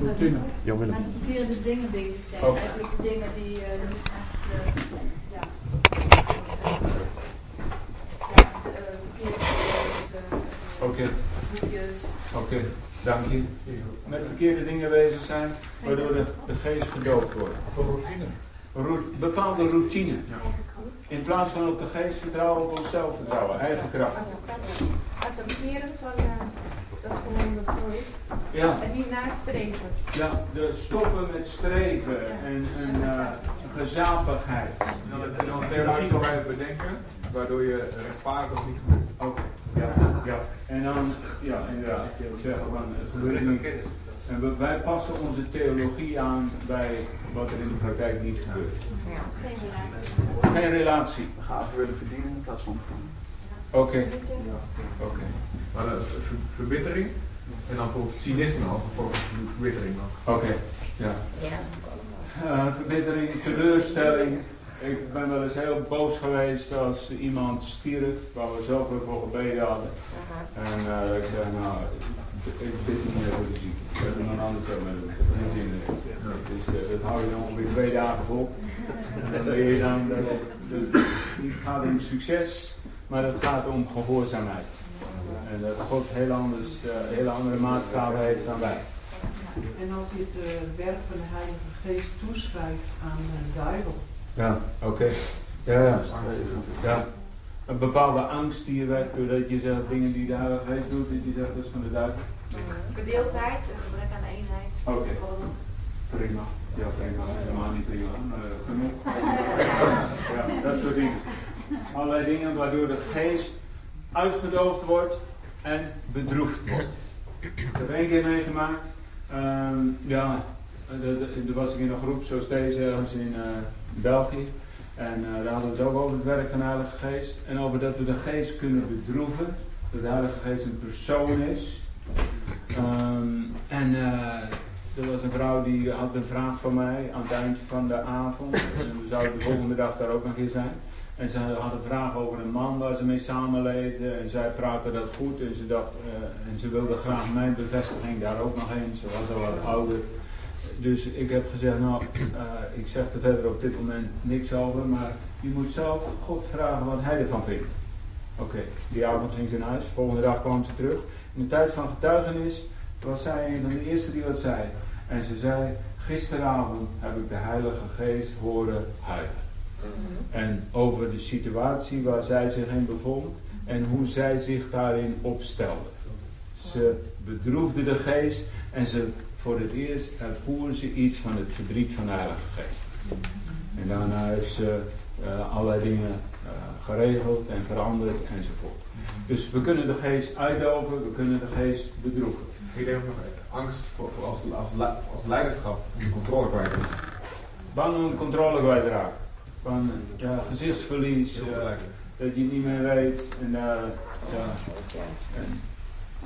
Routine. Met de verkeerde dingen bezig zijn. Eigenlijk de dingen die eh, niet echt, eh, ja, eh, eh, Oké, boekjes. oké, dank je. Met verkeerde dingen bezig zijn, waardoor de, de geest gedoopt wordt. Voor routine. Bepaalde routine. In plaats van op de geest vertrouwen, op onszelf vertrouwen, eigen kracht. accepteren van eh, dat gewoon dat zo is. Ja, En niet nastreven. ja de stoppen met streven en, en eh, gezapigheid. En dan dan een theologie bedenken, waardoor je rechtvaardig of niet gebeurt. Oké, ja, ja. En dan, ja, inderdaad, je ook zeggen van het gebeurt niet. En we- wij passen onze theologie aan bij wat er in de praktijk niet gebeurt. Geen relatie. Geen relatie. Gaven willen verdienen in plaats van. Oké, oké. Maar dan ver- verbittering en dan bijvoorbeeld cynisme als een vorm van verbittering. Oké, ja. Ja. Eh, verbittering, teleurstelling. Ik ben wel eens heel boos geweest als iemand stierf, waar we zelf weer voor gebeden hadden. En eh, ik zei, nou, ik bid niet meer voor de zieke. Ik heb er nog anders mee doen. Ik heb geen zin in. Dus eh, dat hou je dan ongeveer twee dagen vol. En dan leer je dan dat het, dat het niet gaat om succes, maar het gaat om gehoorzaamheid. En dat God heel anders, eh, hele andere maatstaven heeft dan wij. En als je het eh, werk van de Heilige Geest toeschrijft aan de duivel. Ja, oké. Ja, ja. ja. Een bepaalde angst die je wekt doordat je zegt dingen die de Heilige Geest doet, die je zegt dat is van de duivel. Verdeeldheid, een gebrek aan eenheid. Oké. Prima. Ja, prima. Helemaal niet prima, eh, genoeg. Ja, dat soort dingen. Allerlei dingen waardoor de geest uitgedoofd wordt en bedroefd wordt. Ik heb één keer meegemaakt. Ehm, ja, toen was ik in een groep zoals deze ergens in eh, België. En eh, daar hadden we het ook over het werk van de Heilige Geest. En over dat we de geest kunnen bedroeven. Dat de Heilige Geest een persoon is. Ehm, en eh, er was een vrouw die had een vraag van mij aan het eind van de avond. En we zouden de volgende dag daar ook nog eens zijn. En ze had een vraag over een man waar ze mee samenleefde. En zij praatte dat goed. En ze, dacht, eh, en ze wilde graag mijn bevestiging daar ook nog eens. Ze was al wat ouder. Dus ik heb gezegd, nou, eh, ik zeg er verder op dit moment niks over. Maar je moet zelf God vragen wat hij ervan vindt. Oké, die avond ging ze naar huis. Volgende dag kwam ze terug. In de tijd van getuigenis was zij een van de eerste die wat zei. En ze zei, gisteravond heb ik de Heilige Geest horen huilen. En over de situatie waar zij zich in bevond en hoe zij zich daarin opstelde. Ze bedroefde de geest en ze, voor het eerst ervoer ze iets van het verdriet van de Heilige Geest. En daarna heeft ze eh, allerlei dingen eh, geregeld en veranderd enzovoort. Dus we kunnen de geest uitdoven, we kunnen de geest bedroeven. Ik denk ook nog angst voor, voor als, als, als leiderschap om de controle kwijt te raken. Bang om controle kwijtraken. Van ja, gezichtsverlies, eh, dat je het niet meer weet. En, eh, ja, en,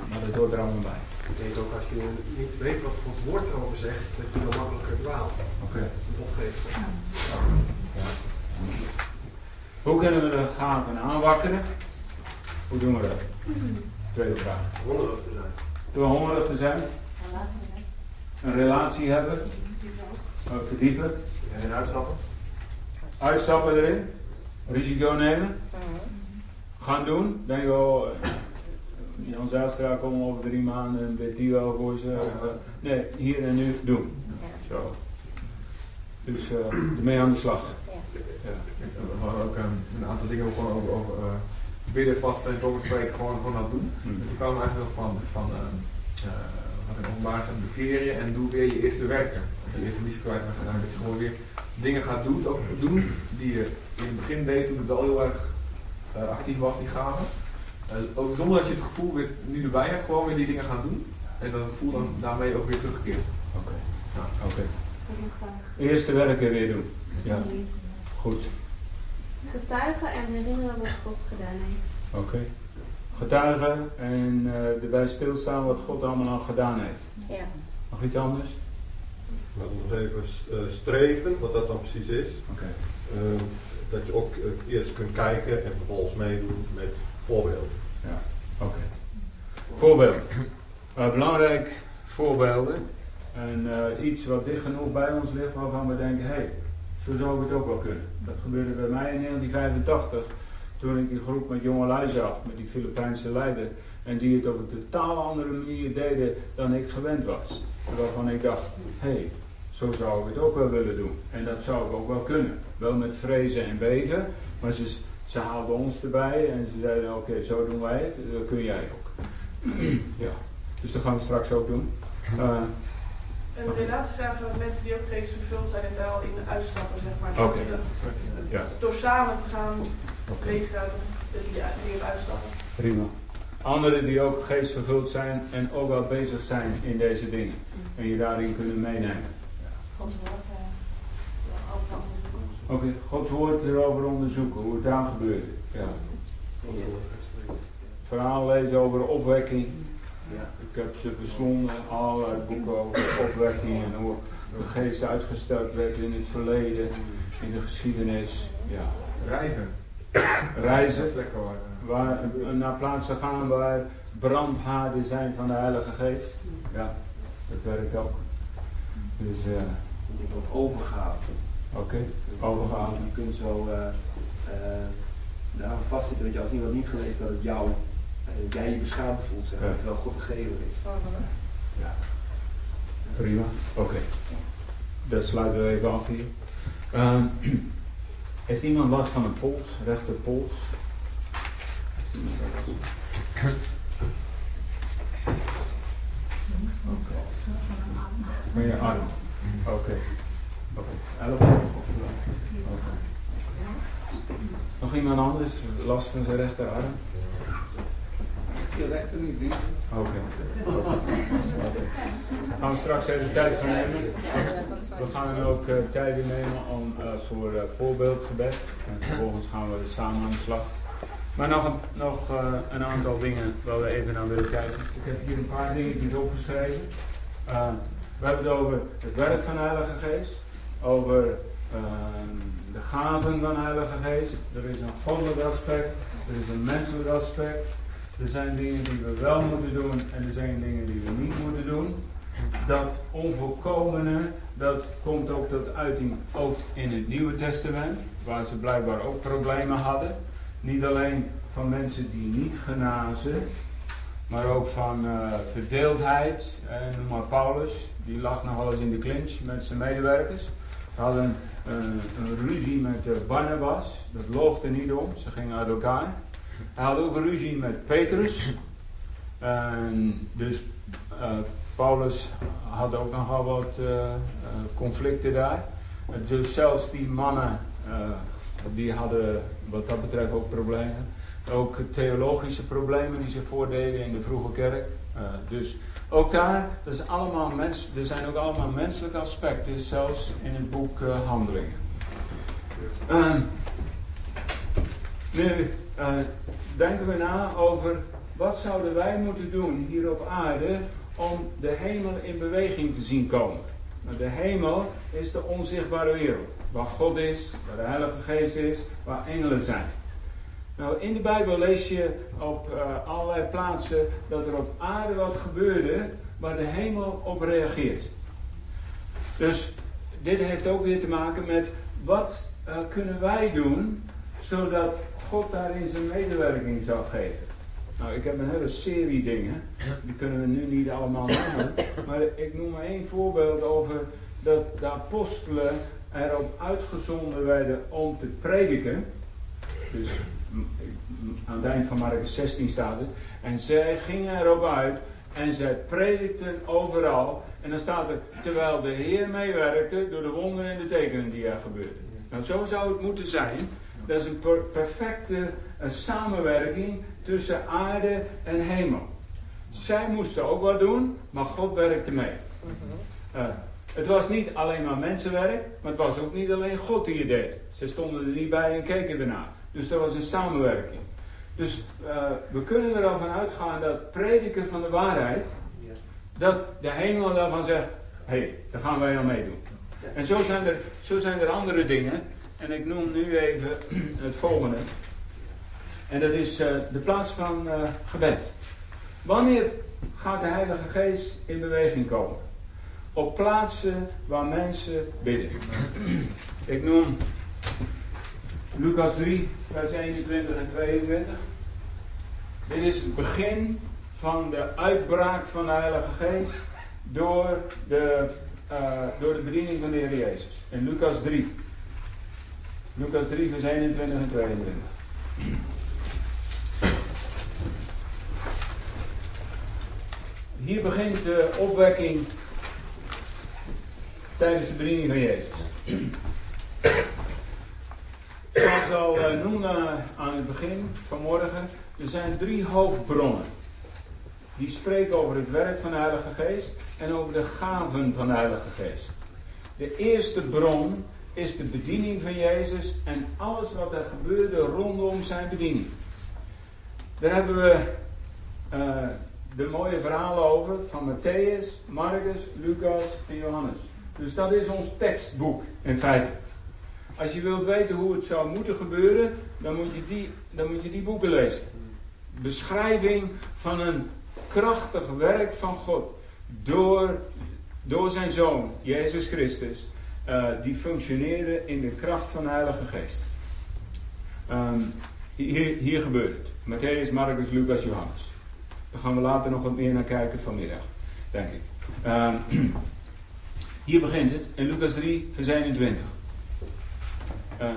maar dat hoort er allemaal bij. Ik denk ook als je niet weet wat Gods woord erover zegt, dat je dan makkelijker dwaalt. Oké. Opgeeft. Hoe kunnen we de gaven aanwakkeren? Hoe doen we dat? Tweede vraag. Hongerig te zijn. Door hongerig te zijn, een relatie hebben, eh, verdiepen, En uitstappen. Uitstappen erin, risico nemen, gaan doen. Denk je, oh, eh, Jan Zijlstra komt over drie maanden en weet die wel voor ze. Eh, nee, hier en nu doen. Zo. Dus eh ermee aan de slag. Ja. We hadden ook um, een aantal dingen gewoon over, over eh, bidden, vasten en tongen spreken gewoon, gewoon dat doen. En toen kwamen we eigenlijk nog van, van uh, openbaar staat, bekeer je en doe weer je eerste werken. Je eerste liefde kwijt bent gedaan, dat je gewoon weer dingen gaat doen, ook doen die je in het begin deed toen het wel heel erg uh, actief was, die gaven. Uh, ook zonder dat je het gevoel weer nu erbij hebt, gewoon weer die dingen gaan doen. En dat het gevoel dan daarmee ook weer terugkeert. Oké. Ja. Oké. Eerste werken weer doen. Ja. Goed. Getuigen en herinneren wat God gedaan heeft. Oké. Getuigen en uh, erbij stilstaan wat God allemaal al gedaan heeft. Ja. Nog iets anders? Maar nog even uh, streven, wat dat dan precies is. Oké. Uh, dat je ook uh, eerst kunt kijken en vervolgens meedoen met voorbeelden. Ja, oké. Okay. Voorbeeld. Uh, belangrijk voorbeelden. En eh, iets wat dicht genoeg bij ons ligt waarvan we denken, hé, hey, zo zou ik het ook wel kunnen. Dat gebeurde bij mij in 1985, toen ik die groep met jongelui zag, met die Filipijnse leider. En die het op een totaal andere manier deden dan ik gewend was. Waarvan ik dacht, hé, hey, zo zou ik het ook wel willen doen. En dat zou ik ook wel kunnen. Wel met vrezen en beven, maar ze, ze haalden ons erbij en ze zeiden, oké, zo doen wij het, dat kun jij ook. ja, dus dat gaan we straks ook doen. Uh, en de relatie zijn van mensen die ook geestvervuld zijn en wel in de uitstappen, zeg maar. Oké. Dat, Ja. Door samen te gaan Of uitstappen. Prima. Anderen die ook geestvervuld zijn en ook wel bezig zijn in deze dingen. En je daarin kunnen meenemen. Gods woord, eh, ja. Oké, Gods woord erover onderzoeken, hoe het daar gebeurde. Ja. Verhaal lezen over opwekking. Ik heb ze verslonden, allerlei boeken over opwekking en hoe de geest uitgesteld werd in het verleden, in de geschiedenis. Ja. Reizen. Reizen, waar, naar plaatsen gaan waar brandhaarden zijn van de Heilige Geest. Ja, dat werkt ook. Dus, eh, Ik ook overgave. oké, overgaan. Je kunt zo eh eh daaraan vastzitten, weet je, als iemand niet gelooft dat het jou, jij je beschaamd voelt, zeg Ja. terwijl God de gever is. Ja. Prima, oké. Dat sluiten we even af hier. Ehm, heeft iemand last van een pols, rechterpols? Oké. Van je arm? Oké. Elleboog? Oké. Nog iemand anders last van zijn rechterarm? Je rechter niet, die. Oké. Gaan we straks even tijd voor nemen. We gaan ook eh, tijden nemen om, eh, voor eh, voorbeeldgebed. En vervolgens gaan we samen aan de slag. Maar nog een, nog, eh, een aantal dingen waar we even naar willen kijken. Ik heb hier een paar dingetjes opgeschreven. Eh, we hebben het over het werk van de Heilige Geest. Over ehm, de gaven van de Heilige Geest. Er is een goddelijk aspect. Er is een menselijk aspect. Er zijn dingen die we wel moeten doen en er zijn dingen die we niet moeten doen. Dat onvolkomene, dat komt ook tot uiting ook in het Nieuwe Testament, waar ze blijkbaar ook problemen hadden. Niet alleen van mensen die niet genazen, maar ook van eh, verdeeldheid. En noem maar Paulus, die lag nog wel eens in de clinch met zijn medewerkers. Ze hadden eh, een ruzie met eh, Barnabas, dat loog er niet om, ze gingen uit elkaar. Hij had ook ruzie met Petrus. En dus eh, Paulus had ook nogal wat eh, eh, conflicten daar. Dus zelfs die mannen, die hadden wat dat betreft ook problemen. Ook theologische problemen die zich voordeden in de vroege kerk. Dus ook daar, dat is allemaal mens, er zijn ook allemaal menselijke aspecten, zelfs in het boek Handelingen. Ehm, nu, eh, denken we na over wat zouden wij moeten doen hier op aarde om de hemel in beweging te zien komen. Nou, de hemel is de onzichtbare wereld, waar God is, waar de Heilige Geest is, waar engelen zijn. Nou, in de Bijbel lees je op eh, allerlei plaatsen dat er op aarde wat gebeurde waar de hemel op reageert. Dus dit heeft ook weer te maken met wat eh, kunnen wij doen zodat God daarin zijn medewerking zou geven. Nou, ik heb een hele serie dingen, die kunnen we nu niet allemaal noemen, maar ik noem maar één voorbeeld over dat de apostelen erop uitgezonden werden om te prediken. Dus aan het eind van Marcus 16 staat het. En zij gingen erop uit en zij predikten overal. En dan staat er, terwijl de Heer meewerkte door de wonderen en de tekenen die er gebeurden. Nou, zo zou het moeten zijn. Dat is een per- perfecte eh, samenwerking tussen aarde en hemel. Zij moesten ook wat doen, maar God werkte mee. Eh, het was niet alleen maar mensenwerk, maar het was ook niet alleen God die het deed. Ze stonden er niet bij en keken ernaar. Dus er was een samenwerking. Dus eh, we kunnen er al van uitgaan dat prediken van de waarheid, dat de hemel daarvan zegt, hé, hey, daar gaan wij aan meedoen. En zo zijn, er, zo zijn er andere dingen. En ik noem nu even het volgende. En dat is eh, de plaats van eh, gebed. Wanneer gaat de Heilige Geest in beweging komen? op plaatsen waar mensen bidden. Ik noem Lucas 3, vers 21 en 22. Dit is het begin van de uitbraak van de Heilige Geest door de, uh, door de bediening van de Heer Jezus. In Lucas 3. Lucas 3, vers 21 en 22. Hier begint de opwekking tijdens de bediening van Jezus. Zoals al uh, noemden aan het begin vanmorgen, er zijn drie hoofdbronnen. Die spreken over het werk van de Heilige Geest en over de gaven van de Heilige Geest. De eerste bron is de bediening van Jezus en alles wat er gebeurde rondom zijn bediening. Daar hebben we uh, de mooie verhalen over van Matthäus, Marcus, Lucas en Johannes. Dus dat is ons tekstboek in feite. Als je wilt weten hoe het zou moeten gebeuren, dan moet je die, dan moet je die boeken lezen. Beschrijving van een krachtig werk van God door, door zijn zoon, Jezus Christus, uh, die functioneerde in de kracht van de Heilige Geest. Um, hier, hier gebeurt het. Matthäus, Marcus, Lucas, Johannes. Daar gaan we later nog wat meer naar kijken vanmiddag, denk ik. Um, hier begint het in Lucas 3, vers 21. Uh,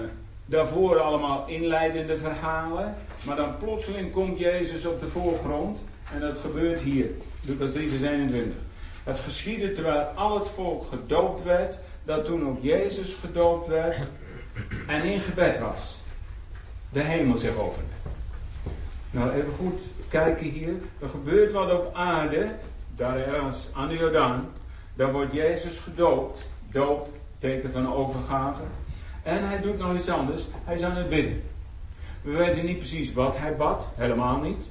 daarvoor allemaal inleidende verhalen. Maar dan plotseling komt Jezus op de voorgrond. En dat gebeurt hier. Lucas 3 vers 21. Het geschiedde terwijl al het volk gedoopt werd. Dat toen ook Jezus gedoopt werd. En in gebed was. De hemel zich opende. Nou even goed kijken hier. Er gebeurt wat op aarde. Daar ergens aan de Jordaan. Daar wordt Jezus gedoopt. Doop, teken van overgave. En hij doet nog iets anders. Hij is aan het bidden. We weten niet precies wat hij bad. Helemaal niet.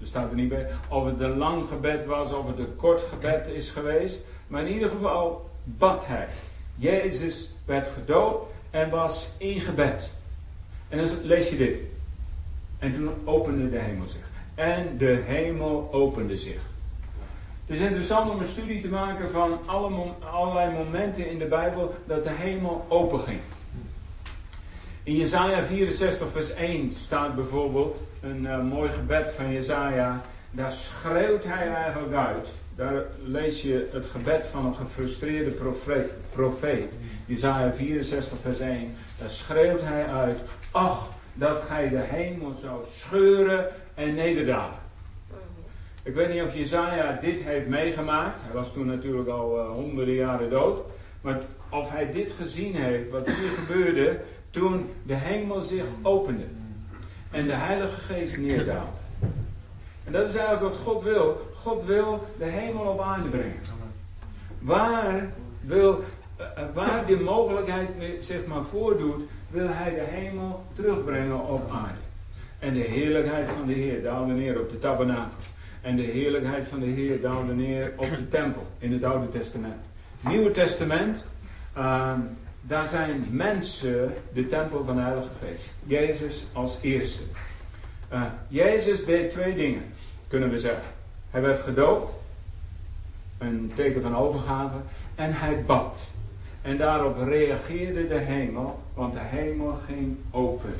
Er staat er niet bij. Of het een lang gebed was, of het een kort gebed is geweest. Maar in ieder geval bad hij. Jezus werd gedoopt en was in gebed. En dan lees je dit. En toen opende de hemel zich. En de hemel opende zich. Het is interessant om een studie te maken van alle, allerlei momenten in de Bijbel dat de hemel open ging. In Jesaja 64 vers 1 staat bijvoorbeeld een uh, mooi gebed van Jesaja. Daar schreeuwt hij eigenlijk uit. Daar lees je het gebed van een gefrustreerde profeet. profeet. Jesaja 64 vers 1. Daar schreeuwt hij uit. Ach, dat gij de hemel zou scheuren en nederdalen. Ik weet niet of Jezaja dit heeft meegemaakt. Hij was toen natuurlijk al uh, honderden jaren dood. Maar of hij dit gezien heeft, wat hier gebeurde, toen de hemel zich opende en de Heilige Geest neerdaalde. En dat is eigenlijk wat God wil. God wil de hemel op aarde brengen. Waar, wil, uh, waar de mogelijkheid zich maar voordoet, wil hij de hemel terugbrengen op aarde. En de heerlijkheid van de Heer daalde neer op de tabernakel. En de heerlijkheid van de Heer daalde neer op de tempel in het Oude Testament. Nieuwe Testament, uh, daar zijn mensen de tempel van de Heilige Geest. Jezus als eerste. Uh, Jezus deed twee dingen, kunnen we zeggen. Hij werd gedoopt, een teken van overgave, en hij bad. En daarop reageerde de hemel, want de hemel ging open.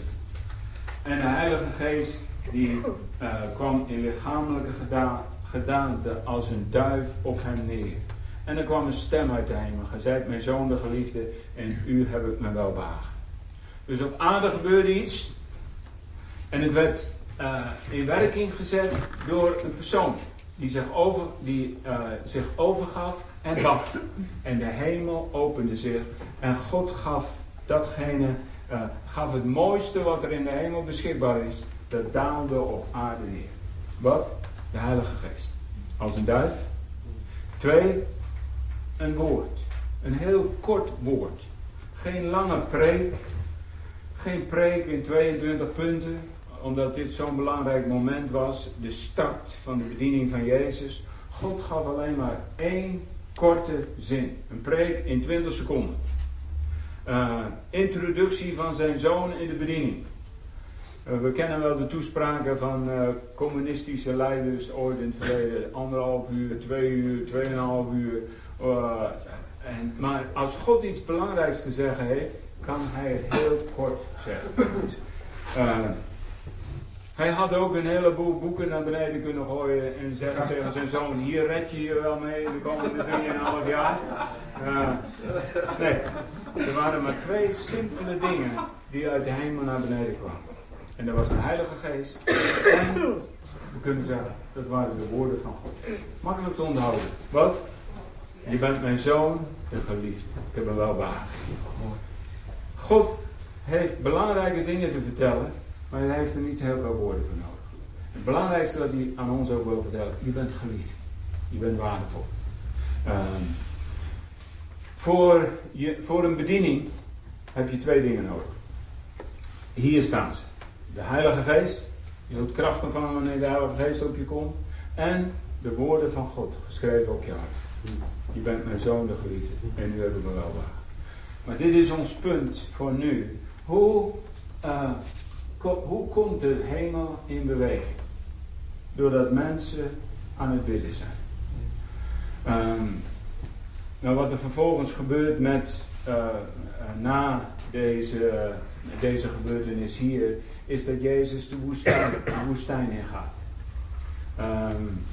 En de Heilige Geest die uh, kwam in lichamelijke geda gedaante als een duif op hem neer. En er kwam een stem uit de hemel. Zijt mijn zoon de geliefde en u heb ik me wel behagen. Dus op aarde gebeurde iets. En het werd uh, in werking gezet door een persoon. Die zich, over, die, uh, zich overgaf en bad. En de hemel opende zich. En God gaf datgene, uh, gaf het mooiste wat er in de hemel beschikbaar is. Dat daalde op aarde neer. Wat? De Heilige Geest. Als een duif. Twee, een woord. Een heel kort woord. Geen lange preek. Geen preek in 22 punten. Omdat dit zo'n belangrijk moment was. De start van de bediening van Jezus. God gaf alleen maar één korte zin. Een preek in 20 seconden. Uh, introductie van zijn zoon in de bediening. Uh, we kennen wel de toespraken van uh, communistische leiders ooit in het verleden. Anderhalf uur, twee uur, tweeënhalf uur Eh, en, maar als God iets belangrijks te zeggen heeft, kan hij het heel kort zeggen. Hij had ook een heleboel boeken naar beneden kunnen gooien en zeggen tegen zijn zoon, hier red je je wel mee de komende 3,5 jaar. Eh, nee, er waren maar twee simpele dingen die uit de hemel naar beneden kwamen. En dat was de Heilige Geest en, we kunnen zeggen, dat waren de woorden van God. Makkelijk te onthouden. Wat? Je bent mijn zoon, de geliefde. Ik heb hem wel behagen. God heeft belangrijke dingen te vertellen, maar hij heeft er niet heel veel woorden voor nodig. Het belangrijkste dat hij aan ons ook wil vertellen, je bent geliefd. Je bent waardevol. Ehm, voor, je, voor een bediening heb je twee dingen nodig. Hier staan ze. De Heilige Geest. Je zult kracht ontvangen wanneer de Heilige Geest op je komt. En de woorden van God, geschreven op je hart. Je bent mijn zoon, de geliefde. En nu hebben we wel waar. Maar dit is ons punt voor nu. Hoe, ko hoe komt de hemel in beweging? Doordat mensen aan het bidden zijn. Um, nou, wat er vervolgens gebeurt met, uh, uh, na deze, deze gebeurtenis hier, is dat Jezus de woestijn, de woestijn ingaat. Um,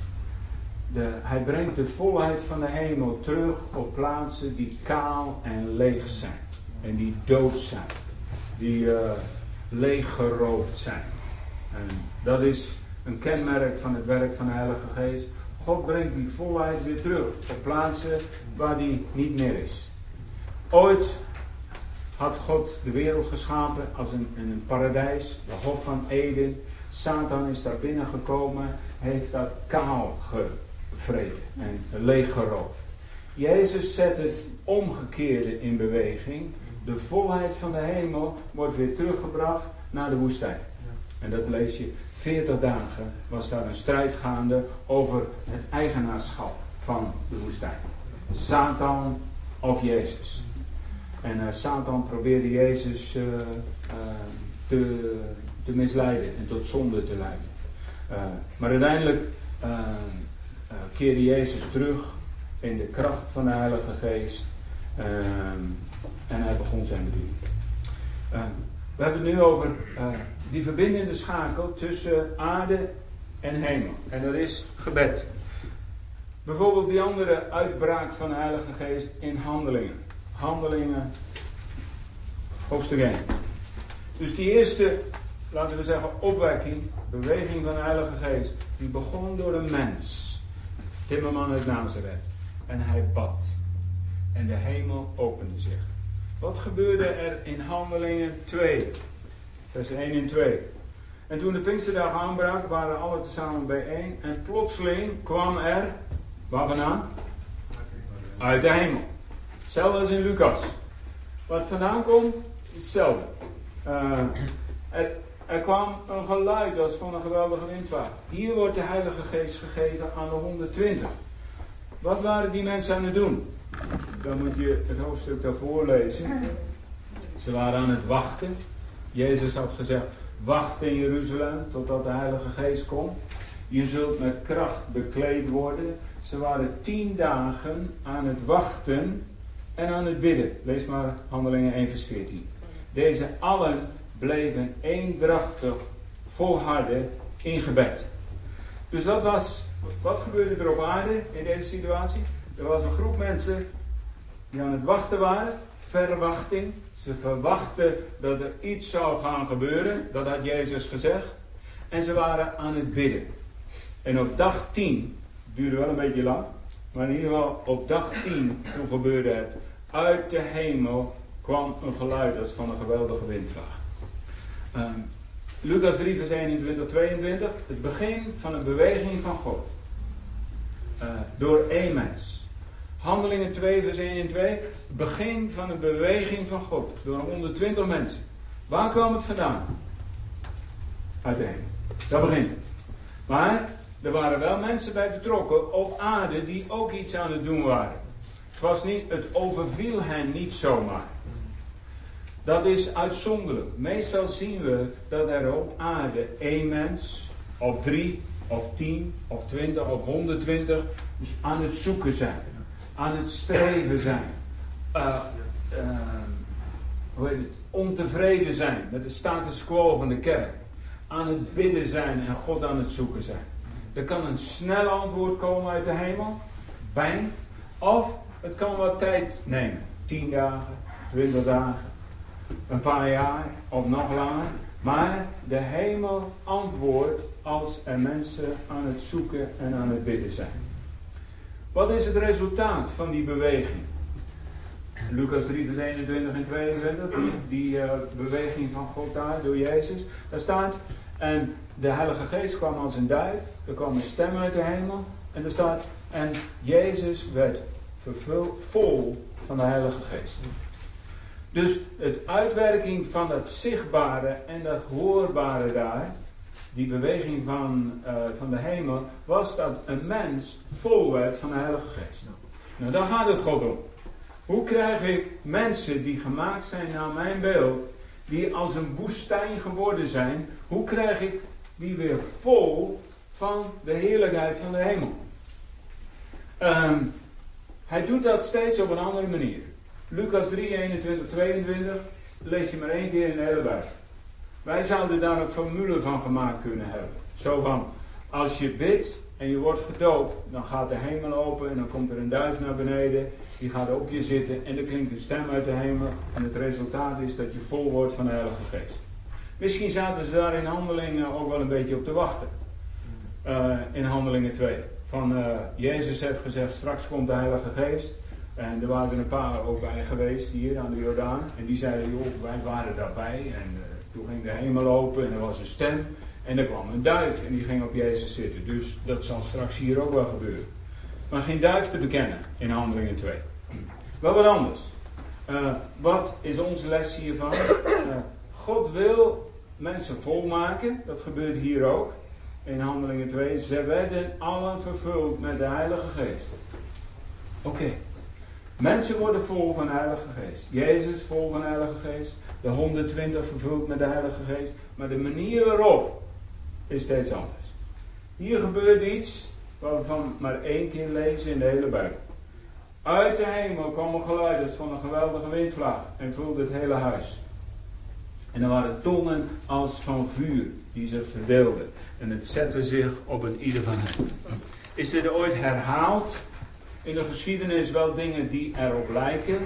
de, hij brengt de volheid van de hemel terug op plaatsen die kaal en leeg zijn. En die dood zijn. Die uh, leeggeroofd zijn. En dat is een kenmerk van het werk van de Heilige Geest. God brengt die volheid weer terug op plaatsen waar die niet meer is. Ooit had God de wereld geschapen als een, een paradijs, de Hof van Eden. Satan is daar binnengekomen, heeft dat kaal gevreten en leeggeroofd. Jezus zet het omgekeerde in beweging. De volheid van de hemel wordt weer teruggebracht naar de woestijn. En dat lees je 40 dagen was daar een strijd gaande over het eigenaarschap van de woestijn. Satan of Jezus. En uh, Satan probeerde Jezus uh, uh, te, te, misleiden en tot zonde te leiden. maar uiteindelijk keerde Jezus terug in de kracht van de Heilige Geest. En hij begon zijn bediening. we hebben het nu over die verbindende schakel tussen aarde en hemel. En dat is gebed. Bijvoorbeeld die andere uitbraak van de Heilige Geest in handelingen. Handelingen, hoofdstuk 1. Dus die eerste, laten we zeggen, opwekking, beweging van de Heilige Geest, die begon door een mens. Timmerman uit Nazareth. En hij bad. En de hemel opende zich. Wat gebeurde er in Handelingen 2? Vers 1 en 2. En toen de Pinksterdag aanbrak, waren alle tezamen bijeen. En plotseling kwam er, waar vandaan? Uit de hemel. Hetzelfde als in Lucas. Wat vandaan komt, is hetzelfde. Er, er kwam een geluid als van een geweldige windvaart. Hier wordt de Heilige Geest gegeven aan de 120. Wat waren die mensen aan het doen? Dan moet je het hoofdstuk daarvoor lezen. Ze waren aan het wachten Jezus had gezegd, wacht in Jeruzalem totdat de Heilige Geest komt. Je zult met kracht bekleed worden. Ze waren tien dagen aan het wachten en aan het bidden. Lees maar Handelingen 1 vers 14. Deze allen bleven eendrachtig volharden in gebed. Dus dat was, wat gebeurde er op aarde in deze situatie? Er was een groep mensen die aan het wachten waren, verwachting, ze verwachten dat er iets zou gaan gebeuren. Dat had Jezus gezegd. En ze waren aan het bidden. En op dag 10, duurde wel een beetje lang. Maar in ieder geval op dag 10, toen gebeurde het. Uit de hemel kwam een geluid als van een geweldige windvlaag. Um, Lucas 3 vers 21, 22. Het begin van een beweging van God. Uh, door één mens. Handelingen 2, vers 1 en 2. Begin van een beweging van God. Door 120 mensen. Waar kwam het vandaan? Uit de hemel. Dat begint Maar er waren wel mensen bij betrokken op aarde die ook iets aan het doen waren. Het, was niet, het overviel hen niet zomaar. Dat is uitzonderlijk. Meestal zien we dat er op aarde één mens, of drie, of tien, of twintig, of 120 dus aan het zoeken zijn. Aan het streven zijn, uh, uh, hoe heet het, ontevreden zijn met de status quo van de kerk, aan het bidden zijn en God aan het zoeken zijn. Er kan een snel antwoord komen uit de hemel, bang, of het kan wat tijd nemen. 10 dagen, 20 dagen, een paar jaar of nog langer. Maar de hemel antwoordt als er mensen aan het zoeken en aan het bidden zijn. Wat is het resultaat van die beweging? Lucas 3, vers 21 en 22, die, uh, beweging van God daar door Jezus. Daar staat, en de Heilige Geest kwam als een duif, er kwam een stem uit de hemel, en er staat, en Jezus werd vol van de Heilige Geest. Dus het uitwerking van dat zichtbare en dat hoorbare daar, die beweging van, uh, van de hemel, was dat een mens vol werd van de Heilige Geest. Nou, daar gaat het God om. Hoe krijg ik mensen die gemaakt zijn naar mijn beeld, die als een woestijn geworden zijn, hoe krijg ik die weer vol van de heerlijkheid van de hemel? Um, hij doet dat steeds op een andere manier. Lucas 3, 21, 22 lees je maar één keer in de hele Bijbel. Wij zouden daar een formule van gemaakt kunnen hebben. Zo van, als je bidt en je wordt gedoopt, dan gaat de hemel open en dan komt er een duif naar beneden. Die gaat op je zitten en er klinkt een stem uit de hemel. En het resultaat is dat je vol wordt van de Heilige Geest. Misschien zaten ze daar in handelingen ook wel een beetje op te wachten. Uh, in handelingen 2. Van uh, Jezus heeft gezegd, straks komt de Heilige Geest. En er waren er een paar ook bij geweest hier aan de Jordaan. En die zeiden, joh, wij waren daarbij. En toen ging de hemel open en er was een stem. En er kwam een duif en die ging op Jezus zitten. Dus dat zal straks hier ook wel gebeuren. Maar geen duif te bekennen in Handelingen 2. Wel wat anders. Uh, wat is onze les hiervan? Uh, God wil mensen volmaken. Dat gebeurt hier ook. In Handelingen 2. Ze werden allen vervuld met de Heilige Geest. Oké. Mensen worden vol van de Heilige Geest. Jezus vol van de Heilige Geest. De 120 vervuld met de Heilige Geest. Maar de manier waarop is steeds anders. Hier gebeurt iets waarvan we maar één keer lezen in de hele Bijbel. Uit de hemel komen geluiden van een geweldige windvlaag en vulde het hele huis. En er waren tongen als van vuur die zich verdeelden. En het zette zich op een ieder van hen. Is dit ooit herhaald? In de geschiedenis wel dingen die erop lijken.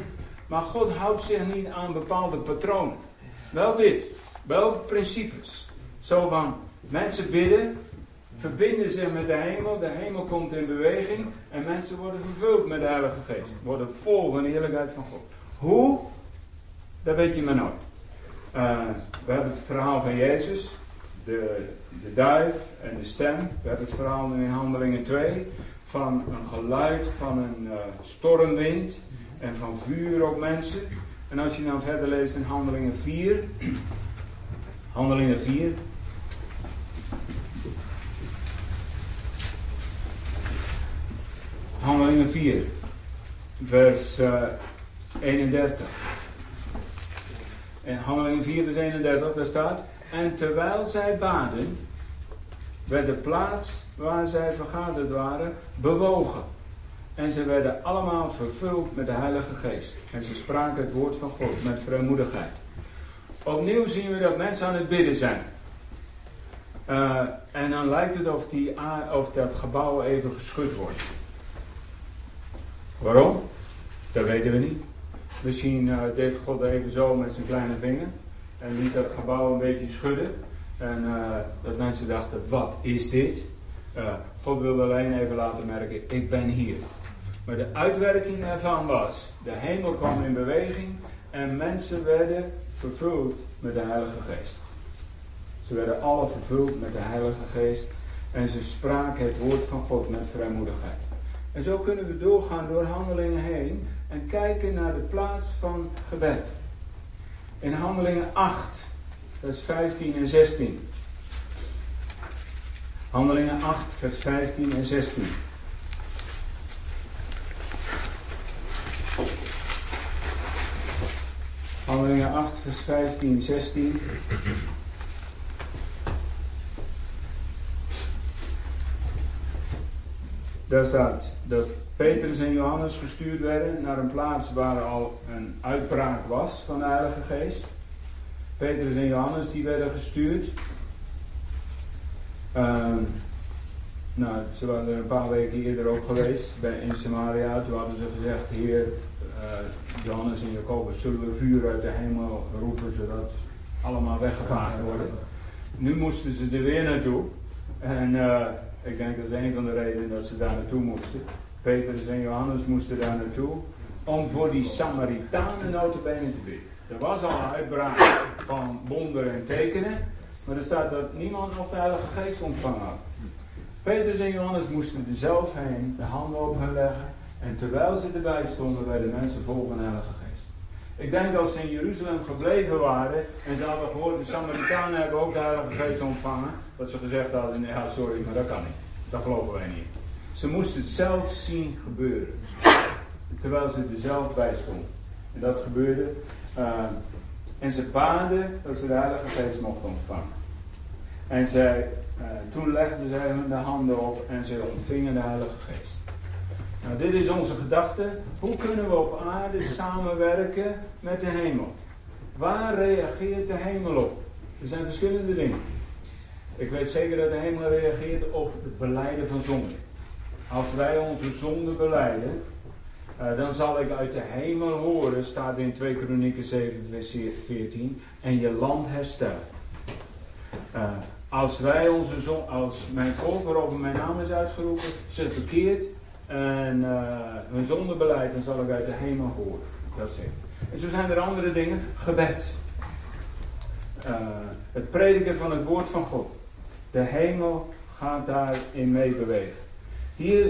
Maar God houdt zich niet aan bepaalde patronen. Wel dit. Wel principes. Zo van mensen bidden. Verbinden zich met de hemel. De hemel komt in beweging. En mensen worden vervuld met de Heilige Geest. Worden vol van de heerlijkheid van God. Hoe? Dat weet je maar nooit. Uh, we hebben het verhaal van Jezus. De, de duif en de stem. We hebben het verhaal in Handelingen 2. Van een geluid van een uh, stormwind. En van vuur op mensen. En als je dan verder leest in Handelingen 4. Handelingen 4. Handelingen 4, vers uh, 31. In Handelingen 4, vers 31, daar staat: En terwijl zij baden, werd de plaats waar zij vergaderd waren bewogen. En ze werden allemaal vervuld met de Heilige Geest. En ze spraken het woord van God met vrijmoedigheid. Opnieuw zien we dat mensen aan het bidden zijn. Uh, en dan lijkt het of, die, of dat gebouw even geschud wordt. Waarom? Dat weten we niet. Misschien uh, deed God even zo met zijn kleine vinger. En liet dat gebouw een beetje schudden. En uh, dat mensen dachten, wat is dit? Uh, God wilde alleen even laten merken, ik ben hier. Maar de uitwerking ervan was, de hemel kwam in beweging. En mensen werden vervuld met de Heilige Geest. Ze werden alle vervuld met de Heilige Geest. En ze spraken het woord van God met vrijmoedigheid. En zo kunnen we doorgaan door handelingen heen en kijken naar de plaats van gebed. In handelingen 8, vers 15 en 16. Handelingen 8, vers 15 en 16. Handelingen 8, vers 15 en 16. daar staat dat Petrus en Johannes gestuurd werden naar een plaats waar al een uitbraak was van de Heilige Geest. Petrus en Johannes die werden gestuurd. Ehm, nou, ze waren er een paar weken eerder ook geweest bij, in Samaria. Toen hadden ze gezegd, Heer, eh, Johannes en Jacobus, zullen we vuur uit de hemel roepen zodat allemaal weggevaagd worden. Nu moesten ze er weer naartoe. En eh, ik denk dat is een van de redenen dat ze daar naartoe moesten. Petrus en Johannes moesten daar naartoe om voor die Samaritanen notabene te bidden. Er was al een uitbraak van wonderen en tekenen, maar er staat dat niemand nog de Heilige Geest ontvangen had. Petrus en Johannes moesten er zelf heen, de handen op hen leggen, en terwijl ze erbij stonden, werden mensen vol van de Heilige Geest. Ik denk dat ze in Jeruzalem gebleven waren en ze hadden gehoord, de Samaritanen hebben ook de Heilige Geest ontvangen, dat ze gezegd hadden, ja sorry, maar dat kan niet. Dat geloven wij niet. Ze moesten het zelf zien gebeuren. Terwijl ze er zelf bij stonden. En dat gebeurde. Uh, en ze baden dat ze de Heilige Geest mochten ontvangen. En zij, uh, toen legden zij hun de handen op en ze ontvingen de Heilige Geest. Nou, dit is onze gedachte. Hoe kunnen we op aarde samenwerken met de hemel? Waar reageert de hemel op? Er zijn verschillende dingen. Ik weet zeker dat de hemel reageert op het beleiden van zonde. Als wij onze zonde beleiden, uh, dan zal ik uit de hemel horen, staat in 2 Kronieken 7, vers 14, en je land herstellen. Uh, als wij onze zon, als mijn volk waarover mijn naam is uitgeroepen, zich verkeerd en uh, hun zonde beleidt, dan zal ik uit de hemel horen. Dat zegt. En zo zijn er andere dingen. Gebed. het prediken van het woord van God. De hemel gaat daarin meebewegen. Hier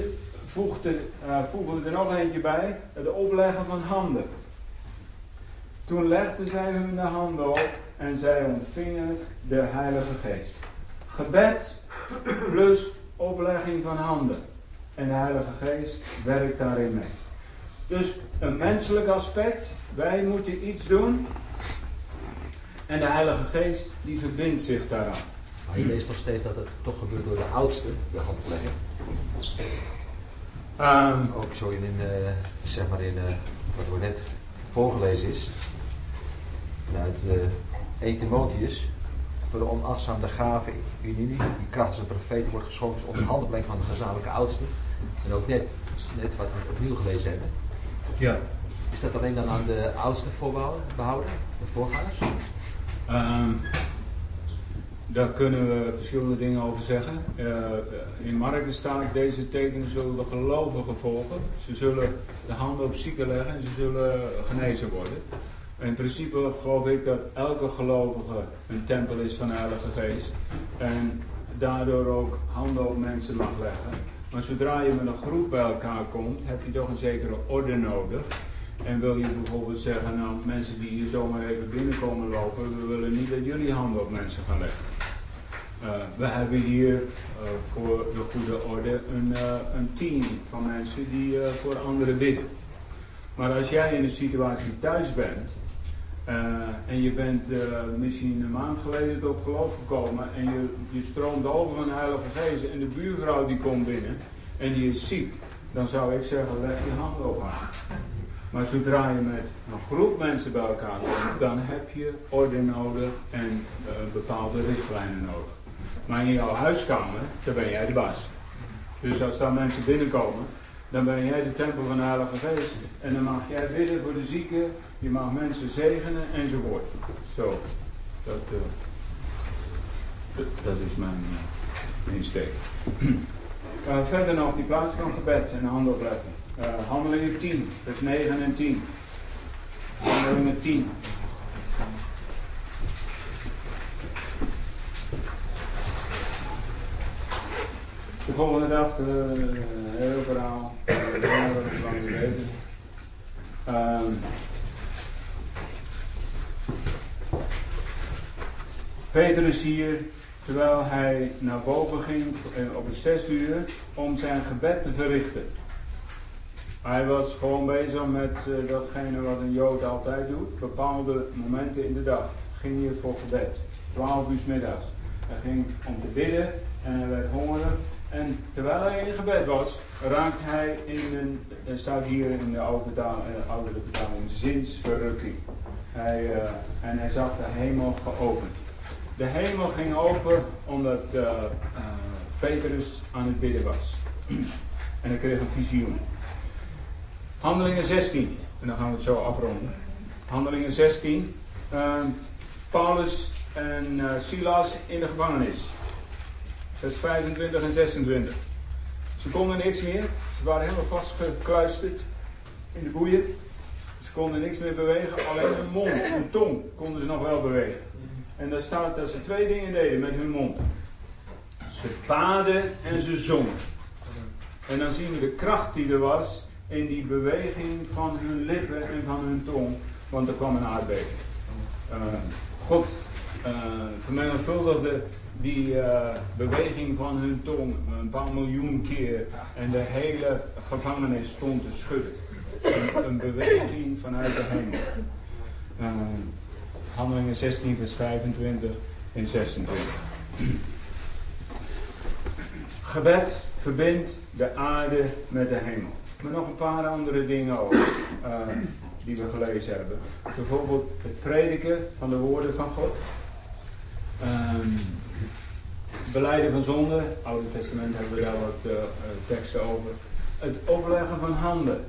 voegde, uh, voegen we er nog eentje bij, het opleggen van handen. Toen legden zij hun de handen op en zij ontvingen de Heilige Geest. Gebed plus oplegging van handen. En de Heilige Geest werkt daarin mee. Dus een menselijk aspect, wij moeten iets doen. En de Heilige Geest die verbindt zich daaraan. Maar je leest nog steeds dat het toch gebeurt door de oudste, de handoplegging. Um, ook zo in, in uh, zeg maar in uh, wat er net voorgelezen is, vanuit uh, 1 Timotheus, voor de onachtzaamde gave in die kracht een profeet wordt geschonken onder handelbrengen van de gezamenlijke oudste. En ook net, net wat we opnieuw gelezen hebben. Ja. Is dat alleen dan aan de oudste behouden, de voorgangers? Um, daar kunnen we verschillende dingen over zeggen. Uh, in Marken staat, deze tekenen zullen de gelovigen volgen. Ze zullen de handen op zieken leggen en ze zullen genezen worden. In principe geloof ik dat elke gelovige een tempel is van de Heilige Geest. En daardoor ook handen op mensen mag leggen. Maar zodra je met een groep bij elkaar komt, heb je toch een zekere orde nodig. En wil je bijvoorbeeld zeggen, nou mensen die hier zomaar even binnenkomen lopen, we willen niet dat jullie handen op mensen gaan leggen. Uh, we hebben hier uh, voor de goede orde een, uh, een team van mensen die voor anderen bidden. Maar als jij in een situatie thuis bent en je bent misschien een maand geleden tot geloof gekomen en je, je stroomt over van de Heilige Geest en de buurvrouw die komt binnen en die is ziek, dan zou ik zeggen leg je handen op haar. Maar zodra je met een groep mensen bij elkaar komt, dan heb je orde nodig en bepaalde richtlijnen nodig. Maar in jouw huiskamer, daar ben jij de baas. Dus als daar mensen binnenkomen, dan ben jij de tempel van de Heilige Geest. En dan mag jij bidden voor de zieken, je mag mensen zegenen enzovoort. Zo, dat, uh, dat, dat, is mijn uh, insteek. Verder nog die plaats van gebed en handen opleggen. handelingen 10, vers 9 en 10. Handelingen 10. De volgende dag, uh, heel verhaal. Uh, lang geleden. Um, Petrus hier, terwijl hij naar boven ging op het zes uur om zijn gebed te verrichten. Hij was gewoon bezig met uh, datgene wat een Jood altijd doet, bepaalde momenten in de dag. Ging hier voor gebed, 12 uur middags. Hij ging om te bidden en hij werd hongerig En terwijl hij in gebed was, raakt hij in een, er staat hier in de oude eh, oudere vertaling, zinsverrukking. Hij, eh, en hij zag de hemel geopend. De hemel ging open omdat eh, eh, Petrus aan het bidden was. en hij kreeg een visioen. Handelingen 16, en dan gaan we het zo afronden. Handelingen 16. ehm, Paulus en eh, Silas in de gevangenis. Vers 25 en 26. Ze konden niks meer. Ze waren helemaal vastgekluisterd in de boeien. Ze konden niks meer bewegen. Alleen hun mond, hun tong konden ze nog wel bewegen. En daar staat dat ze twee dingen deden met hun mond. Ze baden en ze zongen. En dan zien we de kracht die er was in die beweging van hun lippen en van hun tong. Want er kwam een aardbeving. Uh, God uh, vermenigvuldigde die uh, beweging van hun tong een paar miljoen keer. En de hele gevangenis stond te schudden. Een, een beweging vanuit de hemel. Handelingen 16, vers 25 en 26. Gebed verbindt de aarde met de hemel. Maar nog een paar andere dingen ook. Uh, die we gelezen hebben. Bijvoorbeeld het prediken van de woorden van God. Um, beleiden van zonde. Oude Testament hebben we daar wat uh, teksten over. Het opleggen van handen.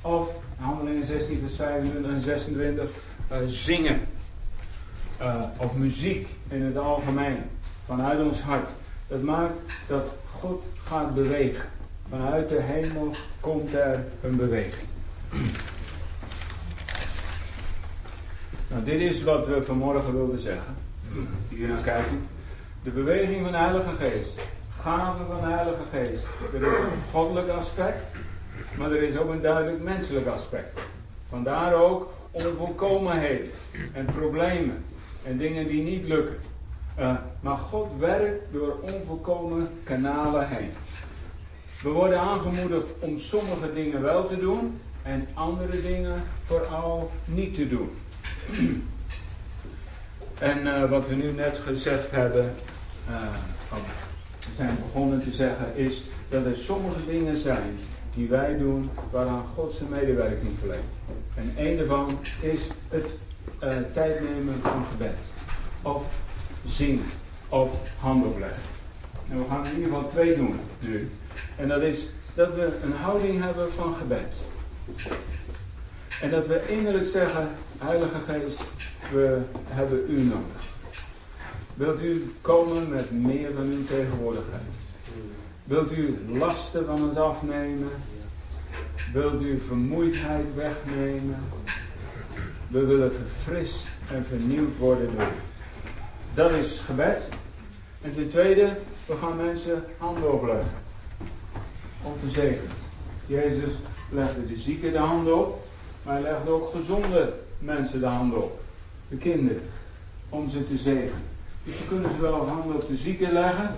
Of, handelingen 16 vers 25 en 26, uh, zingen. Of muziek in het algemeen. Vanuit ons hart. Dat maakt dat God gaat bewegen. Vanuit de hemel komt er een beweging. Nou, dit is wat we vanmorgen wilden zeggen. Naar kijken. De beweging van de Heilige Geest. Gaven van de Heilige Geest. Er is een goddelijk aspect, maar er is ook een duidelijk menselijk aspect. Vandaar ook onvolkomenheden en problemen en dingen die niet lukken. Uh, maar God werkt door onvolkomen kanalen heen. We worden aangemoedigd om sommige dingen wel te doen en andere dingen vooral niet te doen. En uh, wat we nu net gezegd hebben, uh, we zijn begonnen te zeggen, is dat er sommige dingen zijn die wij doen waaraan God zijn medewerking verleent. En een daarvan is het uh, tijd nemen van gebed. Of zingen. Of handopleggen. En we gaan in ieder geval twee doen nu. En dat is dat we een houding hebben van gebed. En dat we innerlijk zeggen, Heilige Geest, we hebben u nodig. Wilt u komen met meer van uw tegenwoordigheid? Wilt u lasten van ons afnemen? Wilt u vermoeidheid wegnemen? We willen verfrist en vernieuwd worden door. Dat is gebed. En ten tweede, we gaan mensen handen opleggen. Om te zegenen. Jezus legde de zieken de handen op. Maar hij legde ook gezonde mensen de handen op. De kinderen. Om ze te zegenen. Dus we kunnen ze wel handen op de zieken leggen.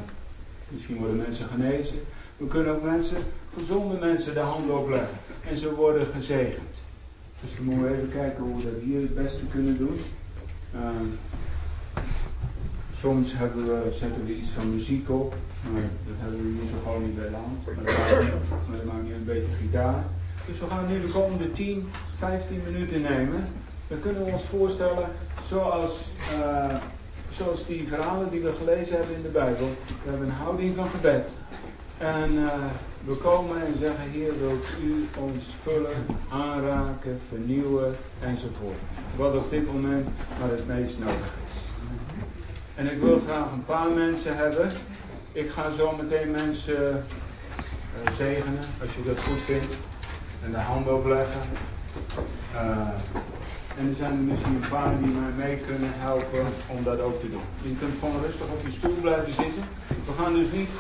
Misschien worden mensen genezen. We kunnen ook mensen, gezonde mensen de handen opleggen. En ze worden gezegend. Dus dan moeten we even kijken hoe we dat hier het beste kunnen doen. Uh, soms hebben we, zetten we iets van muziek op. Maar dat hebben we hier zo gewoon niet bij de hand. Maar dat maakt niet een beetje gitaar. Dus we gaan nu de komende 10, 15 minuten nemen. Dan kunnen we ons voorstellen, zoals, uh, zoals die verhalen die we gelezen hebben in de Bijbel. We hebben een houding van gebed. En uh, we komen en zeggen, Heer, wilt u ons vullen, aanraken, vernieuwen enzovoort. Wat op dit moment maar het meest nodig. En ik wil graag een paar mensen hebben. Ik ga zo meteen mensen uh, zegenen, als je dat goed vindt en de hand opleggen. Uh, en er zijn er misschien een paar die mij mee kunnen helpen om dat ook te doen. Je kunt gewoon rustig op je stoel blijven zitten. We gaan dus niet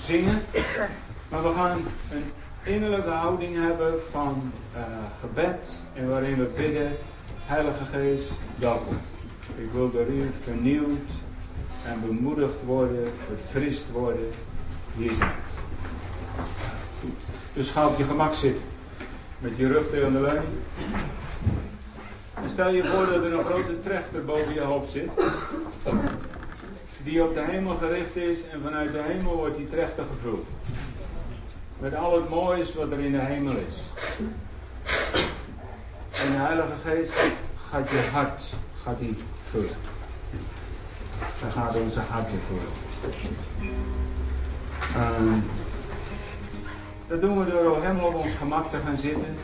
zingen, maar we gaan een innerlijke houding hebben van uh, gebed en waarin we bidden, Heilige Geest, welkom. Ik wil door u vernieuwd en bemoedigd worden, verfrist worden. Hier zijn. Dus ga op je gemak zitten. Met je rug tegen de leuning. En stel je voor dat er een grote trechter boven je hoofd zit. die op de hemel gericht is en vanuit de hemel wordt die trechter gevuld. Met al het moois wat er in de hemel is. En de Heilige Geest gaat je hart gaat die vullen. Hij gaat onze harten vullen. Ehm, dat doen we door helemaal op ons gemak te gaan zitten.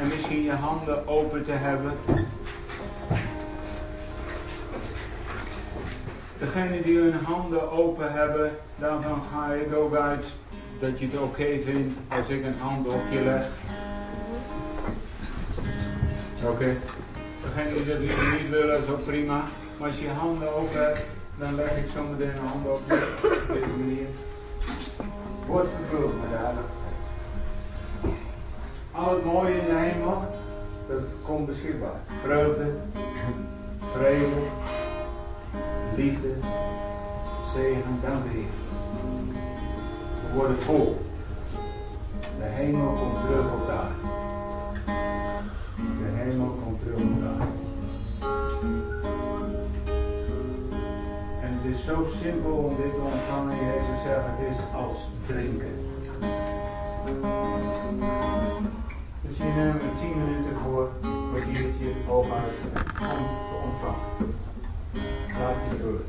En misschien je handen open te hebben. Degene die hun handen open hebben, daarvan ga ik ook uit dat je het oké vindt als ik een hand op je leg. Oké. Degene die dat niet willen, is ook prima. Als je je handen open dan leg ik zo meteen een hand op deze manier. Wordt gevuld met de. Al het mooie in de hemel, dat komt beschikbaar. Vreugde, vrede, liefde, zegen, dank Heer. We worden vol. De hemel komt terug op daar. De hemel komt is zo simpel om dit te ontvangen. Jezus zegt, het is als drinken. Dus hier nemen we 10 minuten voor een kwartiertje hooguit om te ontvangen. Laat je vullen.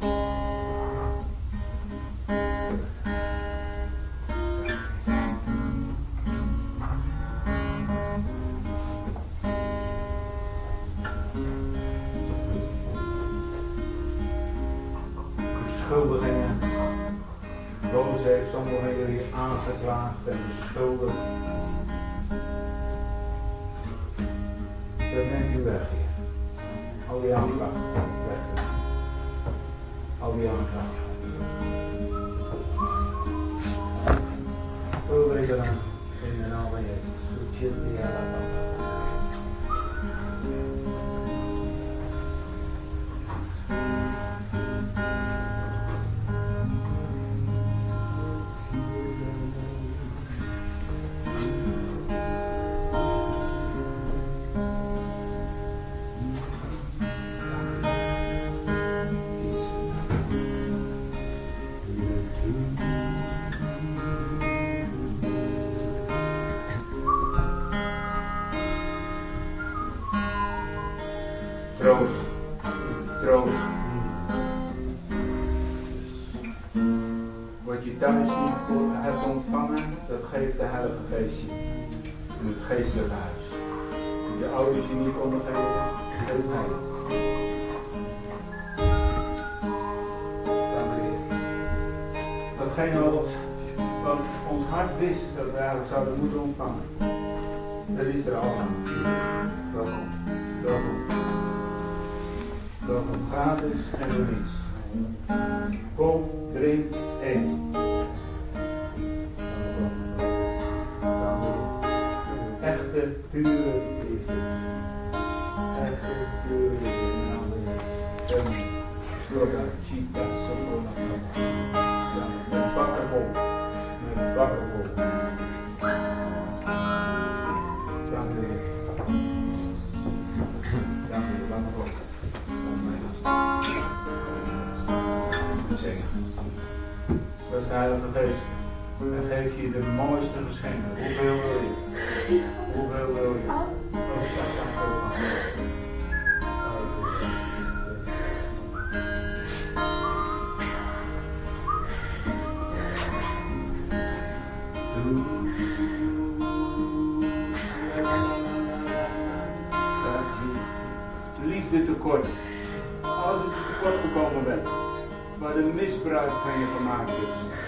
Troost. Troost. Wat je thuis niet hebt ontvangen, dat geeft de Heilige Geest je. In het geestelijke huis. Je ouders je niet konden geven, geeft hij. Datgene wat, wat ons hart wist dat we eigenlijk zouden moeten ontvangen. Dat is er al aan. Welkom. Welkom. Welkom gratis en door Liefde tekort. Als je tekort gekomen bent, waar de misbruik van je gemaakt is.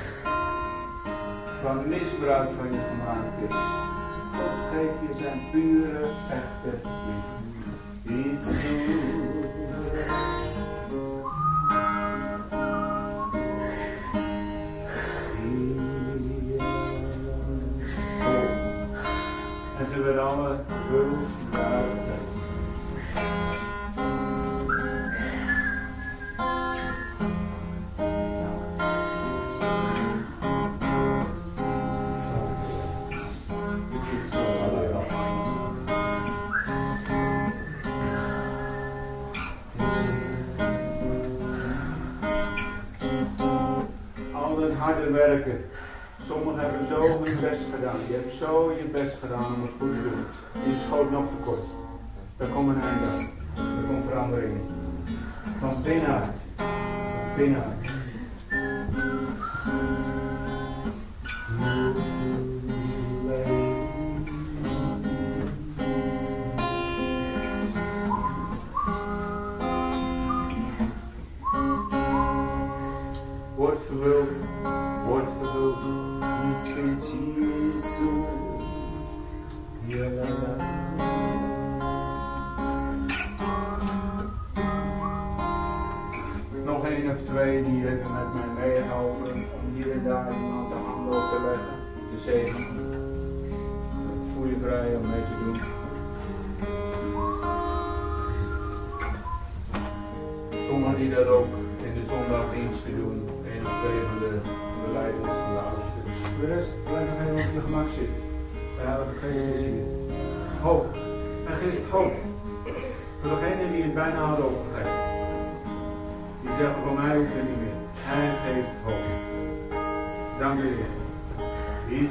Waar misbruik van je gemaakt is. God geeft je zijn pure, echte liefde. Is alle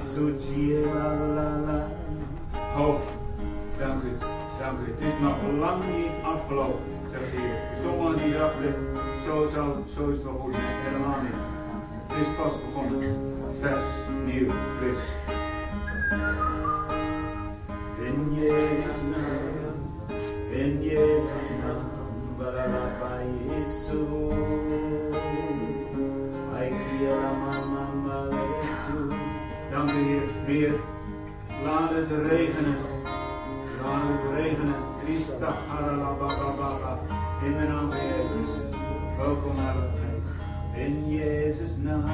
Isuchi la la la. Hoop. Dank u. Dank u. Het is nog lang niet afgelopen, zegt de Heer. Die dachten, zo, zal, zo is het wel goed. Helemaal niet. Het is pas begonnen. Vers, nieuw, fris. In Jezus' naam, in Jezus' naam, Barababa Jesu. Dank u Heer, weer. Laat het regenen. Laat het regenen. Christa Haralababa. In de naam van Jezus. Welkom Geest. In Jezus' naam.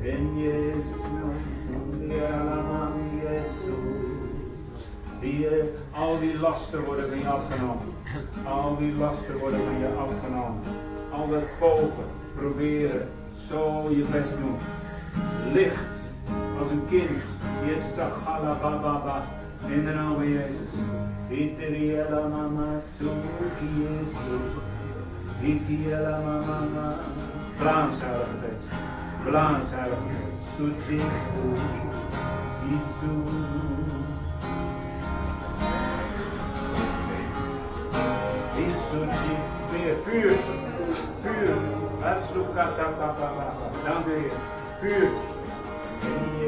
In Jezus' naam. Ja, Jezus. Heer, al die lasten worden van je afgenomen. Al die lasten worden van je afgenomen. Al dat pogen, proberen, zo je best doen. Licht als een kind. Yesachalababa. In de naam van Jezus. Iteriela mama suki Jesu. Ikiela mama. Blaas, Heilige Geest. Blaas, Heilige Geest. Sujifu. Isu. Isso de ver, vuur, vuur, asukata papa, dank u Heer, vuur,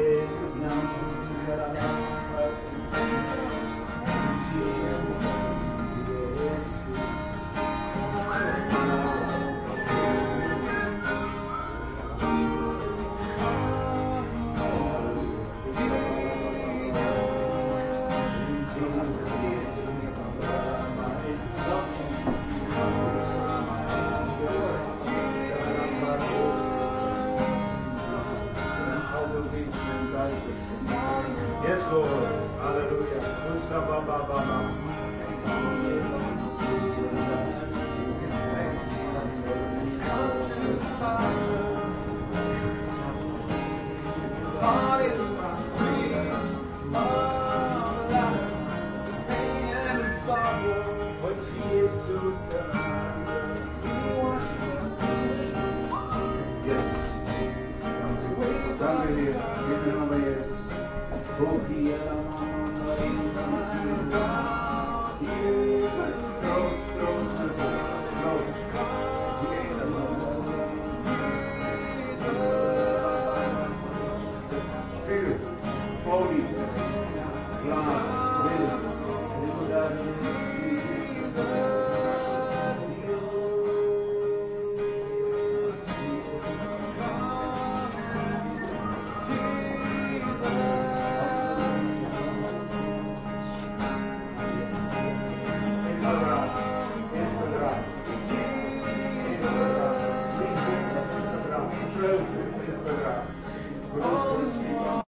in Jezus